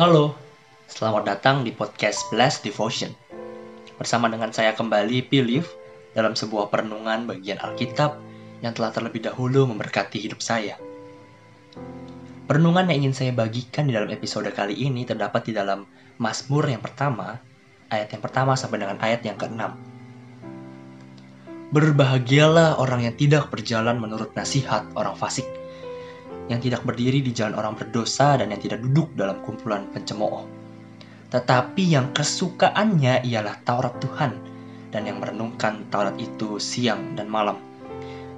Halo, selamat datang di podcast Blast Devotion. Bersama dengan saya kembali, Pilih, dalam sebuah perenungan bagian Alkitab yang telah terlebih dahulu memberkati hidup saya. Perenungan yang ingin saya bagikan di dalam episode kali ini terdapat di dalam Mazmur yang pertama, ayat yang pertama sampai dengan ayat yang keenam. Berbahagialah orang yang tidak berjalan menurut nasihat orang fasik, yang tidak berdiri di jalan orang berdosa dan yang tidak duduk dalam kumpulan pencemooh. Tetapi yang kesukaannya ialah Taurat Tuhan dan yang merenungkan Taurat itu siang dan malam.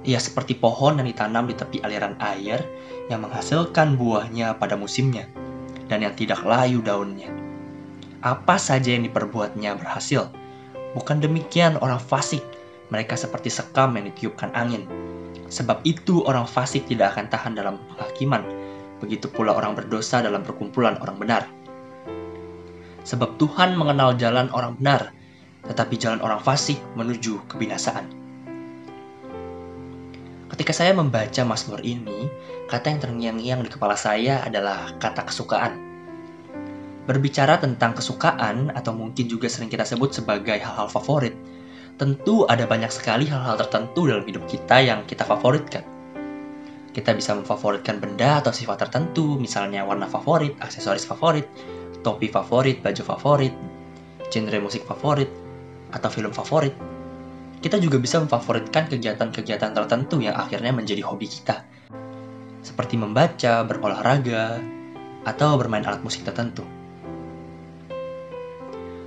Ia seperti pohon yang ditanam di tepi aliran air yang menghasilkan buahnya pada musimnya dan yang tidak layu daunnya. Apa saja yang diperbuatnya berhasil. Bukan demikian orang fasik, mereka seperti sekam yang ditiupkan angin Sebab itu orang fasik tidak akan tahan dalam penghakiman, begitu pula orang berdosa dalam perkumpulan orang benar. Sebab Tuhan mengenal jalan orang benar, tetapi jalan orang fasik menuju kebinasaan. Ketika saya membaca Mazmur ini, kata yang terngiang-ngiang di kepala saya adalah kata kesukaan. Berbicara tentang kesukaan, atau mungkin juga sering kita sebut sebagai hal-hal favorit, tentu ada banyak sekali hal-hal tertentu dalam hidup kita yang kita favoritkan. Kita bisa memfavoritkan benda atau sifat tertentu, misalnya warna favorit, aksesoris favorit, topi favorit, baju favorit, genre musik favorit, atau film favorit. Kita juga bisa memfavoritkan kegiatan-kegiatan tertentu yang akhirnya menjadi hobi kita, seperti membaca, berolahraga, atau bermain alat musik tertentu.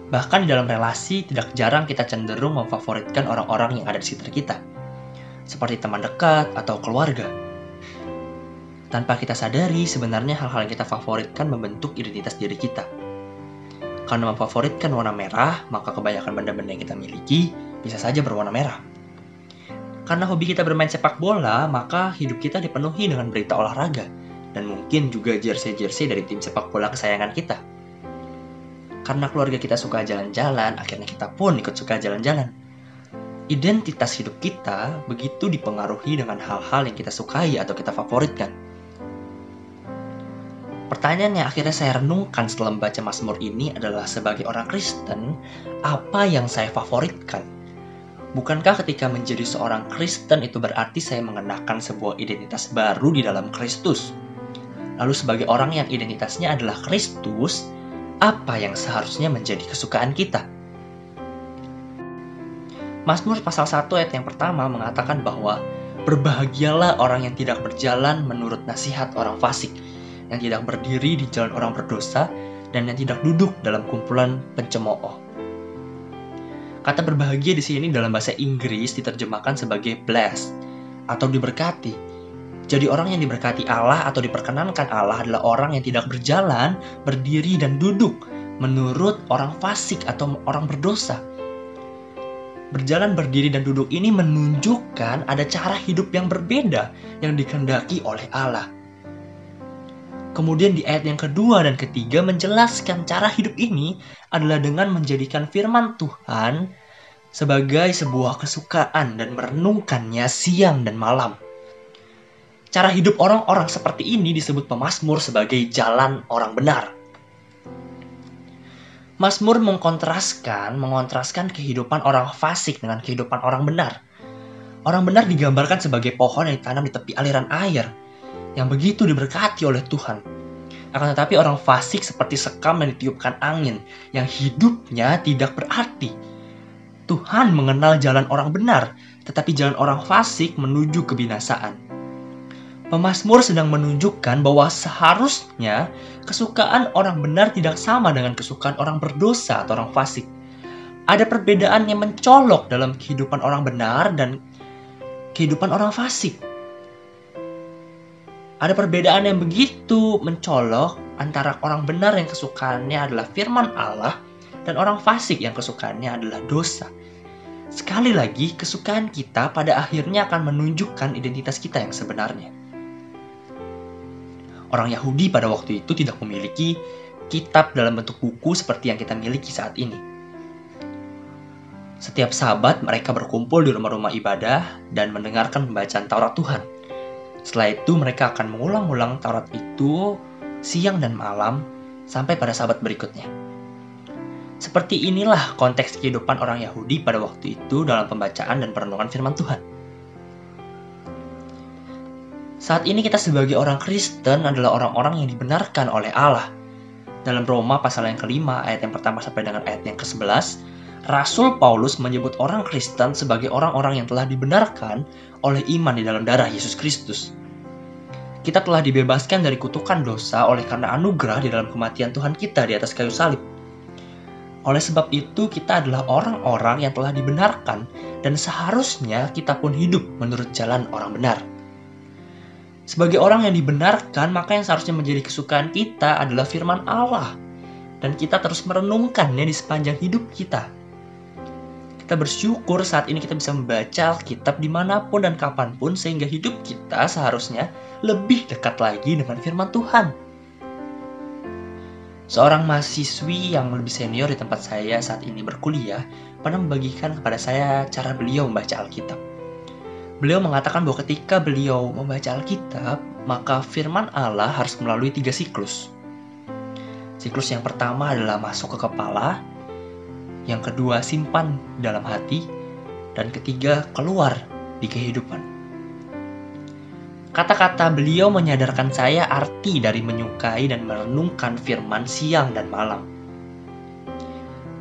Bahkan di dalam relasi, tidak jarang kita cenderung memfavoritkan orang-orang yang ada di sekitar kita, seperti teman dekat atau keluarga. Tanpa kita sadari, sebenarnya hal-hal yang kita favoritkan membentuk identitas diri kita. Karena memfavoritkan warna merah, maka kebanyakan benda-benda yang kita miliki bisa saja berwarna merah. Karena hobi kita bermain sepak bola, maka hidup kita dipenuhi dengan berita olahraga, dan mungkin juga jersey-jersey dari tim sepak bola kesayangan kita. Karena keluarga kita suka jalan-jalan, akhirnya kita pun ikut suka jalan-jalan. Identitas hidup kita begitu dipengaruhi dengan hal-hal yang kita sukai atau kita favoritkan. Pertanyaan yang akhirnya saya renungkan setelah membaca Mazmur ini adalah sebagai orang Kristen, apa yang saya favoritkan? Bukankah ketika menjadi seorang Kristen itu berarti saya mengenakan sebuah identitas baru di dalam Kristus? Lalu sebagai orang yang identitasnya adalah Kristus, apa yang seharusnya menjadi kesukaan kita. Mazmur pasal 1 ayat yang pertama mengatakan bahwa berbahagialah orang yang tidak berjalan menurut nasihat orang fasik, yang tidak berdiri di jalan orang berdosa, dan yang tidak duduk dalam kumpulan pencemooh. Kata berbahagia di sini dalam bahasa Inggris diterjemahkan sebagai blessed atau diberkati jadi orang yang diberkati Allah atau diperkenankan Allah adalah orang yang tidak berjalan, berdiri dan duduk menurut orang fasik atau orang berdosa. Berjalan, berdiri dan duduk ini menunjukkan ada cara hidup yang berbeda yang dikehendaki oleh Allah. Kemudian di ayat yang kedua dan ketiga menjelaskan cara hidup ini adalah dengan menjadikan firman Tuhan sebagai sebuah kesukaan dan merenungkannya siang dan malam. Cara hidup orang-orang seperti ini disebut pemazmur sebagai jalan orang benar. Mazmur mengkontraskan, mengontraskan kehidupan orang fasik dengan kehidupan orang benar. Orang benar digambarkan sebagai pohon yang ditanam di tepi aliran air, yang begitu diberkati oleh Tuhan. Akan tetapi orang fasik seperti sekam yang ditiupkan angin, yang hidupnya tidak berarti. Tuhan mengenal jalan orang benar, tetapi jalan orang fasik menuju kebinasaan. Pemasmur sedang menunjukkan bahwa seharusnya kesukaan orang benar tidak sama dengan kesukaan orang berdosa atau orang fasik. Ada perbedaan yang mencolok dalam kehidupan orang benar dan kehidupan orang fasik. Ada perbedaan yang begitu mencolok antara orang benar yang kesukaannya adalah firman Allah dan orang fasik yang kesukaannya adalah dosa. Sekali lagi, kesukaan kita pada akhirnya akan menunjukkan identitas kita yang sebenarnya. Orang Yahudi pada waktu itu tidak memiliki kitab dalam bentuk buku seperti yang kita miliki saat ini. Setiap sahabat mereka berkumpul di rumah-rumah ibadah dan mendengarkan pembacaan Taurat Tuhan. Setelah itu mereka akan mengulang-ulang Taurat itu siang dan malam sampai pada sahabat berikutnya. Seperti inilah konteks kehidupan orang Yahudi pada waktu itu dalam pembacaan dan perenungan firman Tuhan. Saat ini kita sebagai orang Kristen adalah orang-orang yang dibenarkan oleh Allah. Dalam Roma pasal yang kelima ayat yang pertama sampai dengan ayat yang ke-11, Rasul Paulus menyebut orang Kristen sebagai orang-orang yang telah dibenarkan oleh iman di dalam darah Yesus Kristus. Kita telah dibebaskan dari kutukan dosa oleh karena anugerah di dalam kematian Tuhan kita di atas kayu salib. Oleh sebab itu, kita adalah orang-orang yang telah dibenarkan, dan seharusnya kita pun hidup menurut jalan orang benar. Sebagai orang yang dibenarkan, maka yang seharusnya menjadi kesukaan kita adalah firman Allah, dan kita terus merenungkannya di sepanjang hidup kita. Kita bersyukur saat ini kita bisa membaca Alkitab di mana pun dan kapan pun, sehingga hidup kita seharusnya lebih dekat lagi dengan firman Tuhan. Seorang mahasiswi yang lebih senior di tempat saya saat ini berkuliah pernah membagikan kepada saya cara beliau membaca Alkitab. Beliau mengatakan bahwa ketika beliau membaca Alkitab, maka firman Allah harus melalui tiga siklus. Siklus yang pertama adalah masuk ke kepala, yang kedua simpan dalam hati, dan ketiga keluar di kehidupan. Kata-kata beliau menyadarkan saya arti dari menyukai dan merenungkan firman siang dan malam.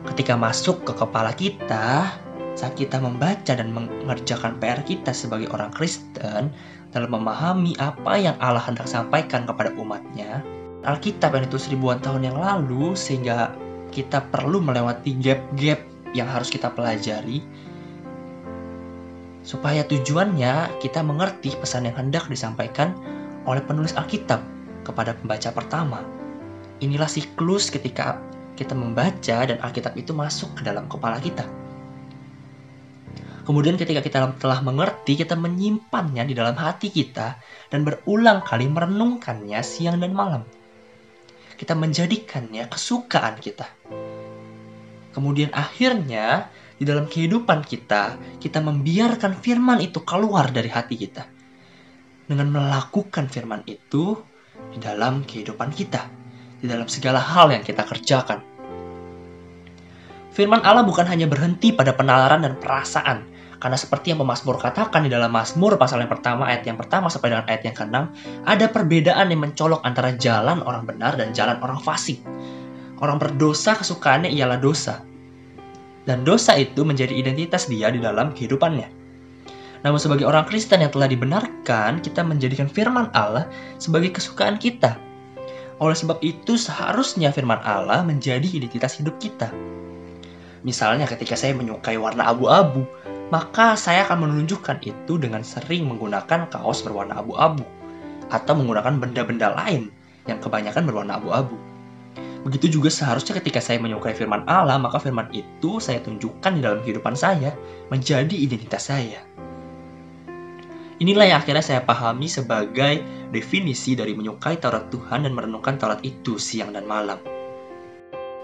Ketika masuk ke kepala kita, saat kita membaca dan mengerjakan PR kita sebagai orang Kristen dalam memahami apa yang Allah hendak sampaikan kepada umatnya, Alkitab yang itu ribuan tahun yang lalu sehingga kita perlu melewati gap-gap yang harus kita pelajari supaya tujuannya kita mengerti pesan yang hendak disampaikan oleh penulis Alkitab kepada pembaca pertama. Inilah siklus ketika kita membaca dan Alkitab itu masuk ke dalam kepala kita. Kemudian ketika kita telah mengerti, kita menyimpannya di dalam hati kita dan berulang kali merenungkannya siang dan malam. Kita menjadikannya kesukaan kita. Kemudian akhirnya di dalam kehidupan kita, kita membiarkan firman itu keluar dari hati kita. Dengan melakukan firman itu di dalam kehidupan kita, di dalam segala hal yang kita kerjakan. Firman Allah bukan hanya berhenti pada penalaran dan perasaan, karena seperti yang pemazmur katakan di dalam Mazmur pasal yang pertama ayat yang pertama sampai dengan ayat yang keenam, ada perbedaan yang mencolok antara jalan orang benar dan jalan orang fasik. Orang berdosa kesukaannya ialah dosa, dan dosa itu menjadi identitas dia di dalam kehidupannya. Namun sebagai orang Kristen yang telah dibenarkan, kita menjadikan firman Allah sebagai kesukaan kita. Oleh sebab itu seharusnya firman Allah menjadi identitas hidup kita. Misalnya ketika saya menyukai warna abu-abu, maka saya akan menunjukkan itu dengan sering menggunakan kaos berwarna abu-abu atau menggunakan benda-benda lain yang kebanyakan berwarna abu-abu. Begitu juga seharusnya ketika saya menyukai firman Allah, maka firman itu saya tunjukkan di dalam kehidupan saya menjadi identitas saya. Inilah yang akhirnya saya pahami sebagai definisi dari menyukai Taurat Tuhan dan merenungkan Taurat itu siang dan malam.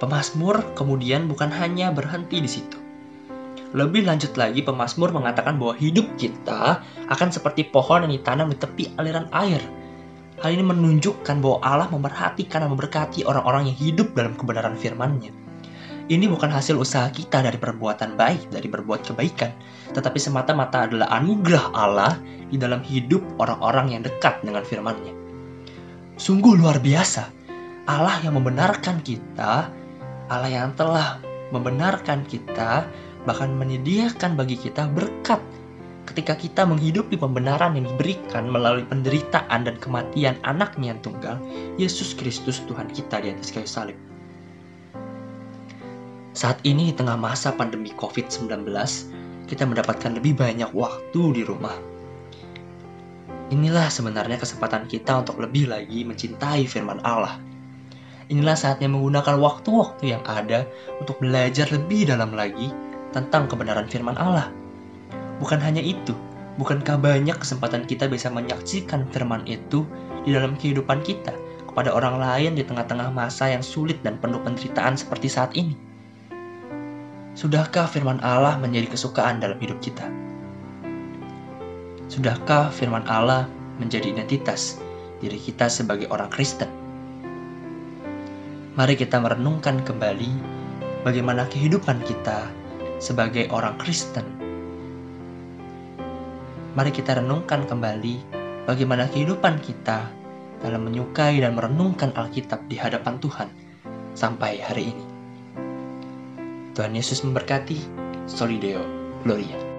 Pemasmur kemudian bukan hanya berhenti di situ. Lebih lanjut lagi, Pemasmur mengatakan bahwa hidup kita akan seperti pohon yang ditanam di tepi aliran air Hal ini menunjukkan bahwa Allah memerhatikan dan memberkati orang-orang yang hidup dalam kebenaran firman-Nya. Ini bukan hasil usaha kita dari perbuatan baik, dari berbuat kebaikan, tetapi semata-mata adalah anugerah Allah di dalam hidup orang-orang yang dekat dengan firman-Nya. Sungguh luar biasa, Allah yang membenarkan kita, Allah yang telah membenarkan kita, bahkan menyediakan bagi kita berkat ketika kita menghidupi pembenaran yang diberikan melalui penderitaan dan kematian anaknya yang tunggal, Yesus Kristus Tuhan kita di atas kayu salib. Saat ini di tengah masa pandemi COVID-19, kita mendapatkan lebih banyak waktu di rumah. Inilah sebenarnya kesempatan kita untuk lebih lagi mencintai firman Allah. Inilah saatnya menggunakan waktu-waktu yang ada untuk belajar lebih dalam lagi tentang kebenaran firman Allah Bukan hanya itu, bukankah banyak kesempatan kita bisa menyaksikan firman itu di dalam kehidupan kita kepada orang lain di tengah-tengah masa yang sulit dan penuh penderitaan seperti saat ini? Sudahkah firman Allah menjadi kesukaan dalam hidup kita? Sudahkah firman Allah menjadi identitas diri kita sebagai orang Kristen? Mari kita merenungkan kembali bagaimana kehidupan kita sebagai orang Kristen. Mari kita renungkan kembali bagaimana kehidupan kita dalam menyukai dan merenungkan Alkitab di hadapan Tuhan sampai hari ini. Tuhan Yesus memberkati. Solideo Gloria.